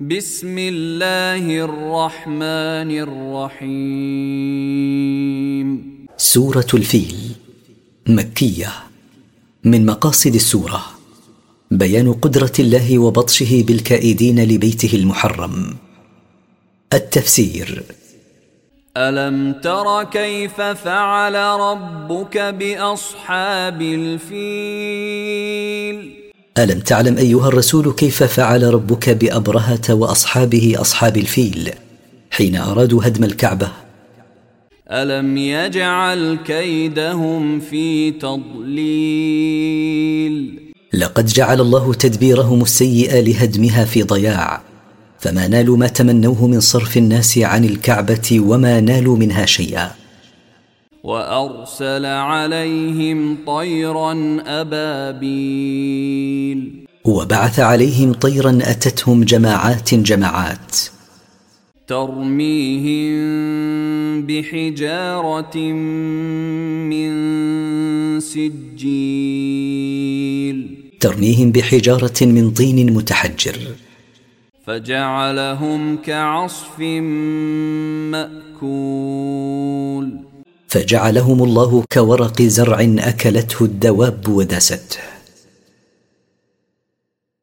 بسم الله الرحمن الرحيم. سورة الفيل مكية. من مقاصد السورة بيان قدرة الله وبطشه بالكائدين لبيته المحرم. التفسير ألم تر كيف فعل ربك بأصحاب الفيل؟ ألم تعلم أيها الرسول كيف فعل ربك بأبرهة وأصحابه أصحاب الفيل حين أرادوا هدم الكعبة؟ ألم يجعل كيدهم في تضليل؟ لقد جعل الله تدبيرهم السيئ لهدمها في ضياع فما نالوا ما تمنوه من صرف الناس عن الكعبة وما نالوا منها شيئا. وأرسل عليهم طيرا أبابيل. وبعث عليهم طيرا أتتهم جماعات جماعات. ترميهم بحجارة من سجيل. ترميهم بحجارة من طين متحجر. فجعلهم كعصف مأكول. فجعلهم الله كورق زرع أكلته الدواب وداسته